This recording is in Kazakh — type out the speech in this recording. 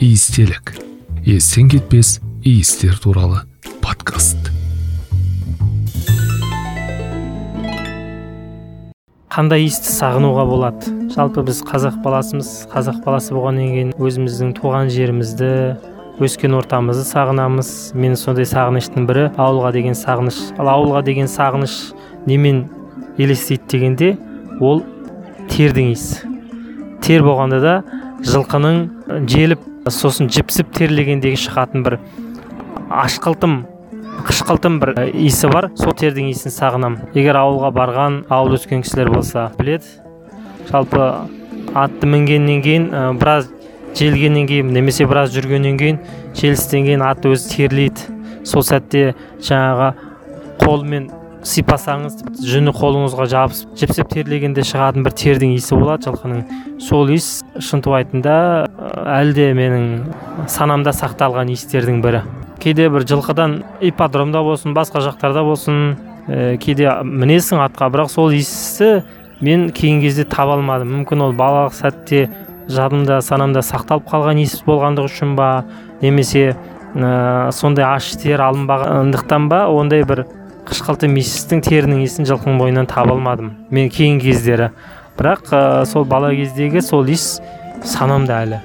иістелік естен кетпес иістер туралы подкаст. Қандай иісті сағынуға болады? Жалпы біз қазақ баласымыз қазақ баласы болғаннан кейін өзіміздің туған жерімізді өскен ортамызды сағынамыз. Мен сондай сағыныштың бірі ауылға деген сағыныш. Ал ауылға деген сағыныш немен елестейді дегенде ол тердің иісі. Тер болғанда да жылқының желіп сосын жіпсіп терлегендегі шығатын бір ашқылтым қышқылтым бір иісі бар. Сол тердің иісін сағынамын егер ауылға барған ауыл өскен кісілер болса біледі. Жалпы атты мінгеннен кейін біраз желгеннен кейін немесе біраз жүргеннен кейін желістен кейін ат өзі терлейді. Сол сәтте жаңағы қолмен сипасаңыз жүні қолыңызға жабысып жіпсіп терлегенде шығатын бір тердің иісі болады жылқының. Сол иіс шынтуайтында әлі де менің санамда сақталған иістердің бірі. Кейде бір жылқыдан ипподромда болсын басқа жақтарда болсын ә, кейде мінесің атқа бірақ сол иісті мен кейінгі кезде таба алмадым. Мүмкін ол балалық сәтте жадымда санамда сақталып қалған иіс болғандығы үшін ба немесе ә, сондай аш тер алынбағандықтан ба ондай бір қышқылтым иістің терінің иісін жылқының бойынан таба алмадым мен кейінгі кездері. Бірақ ә, сол бала кездегі сол иіс санамда әлі.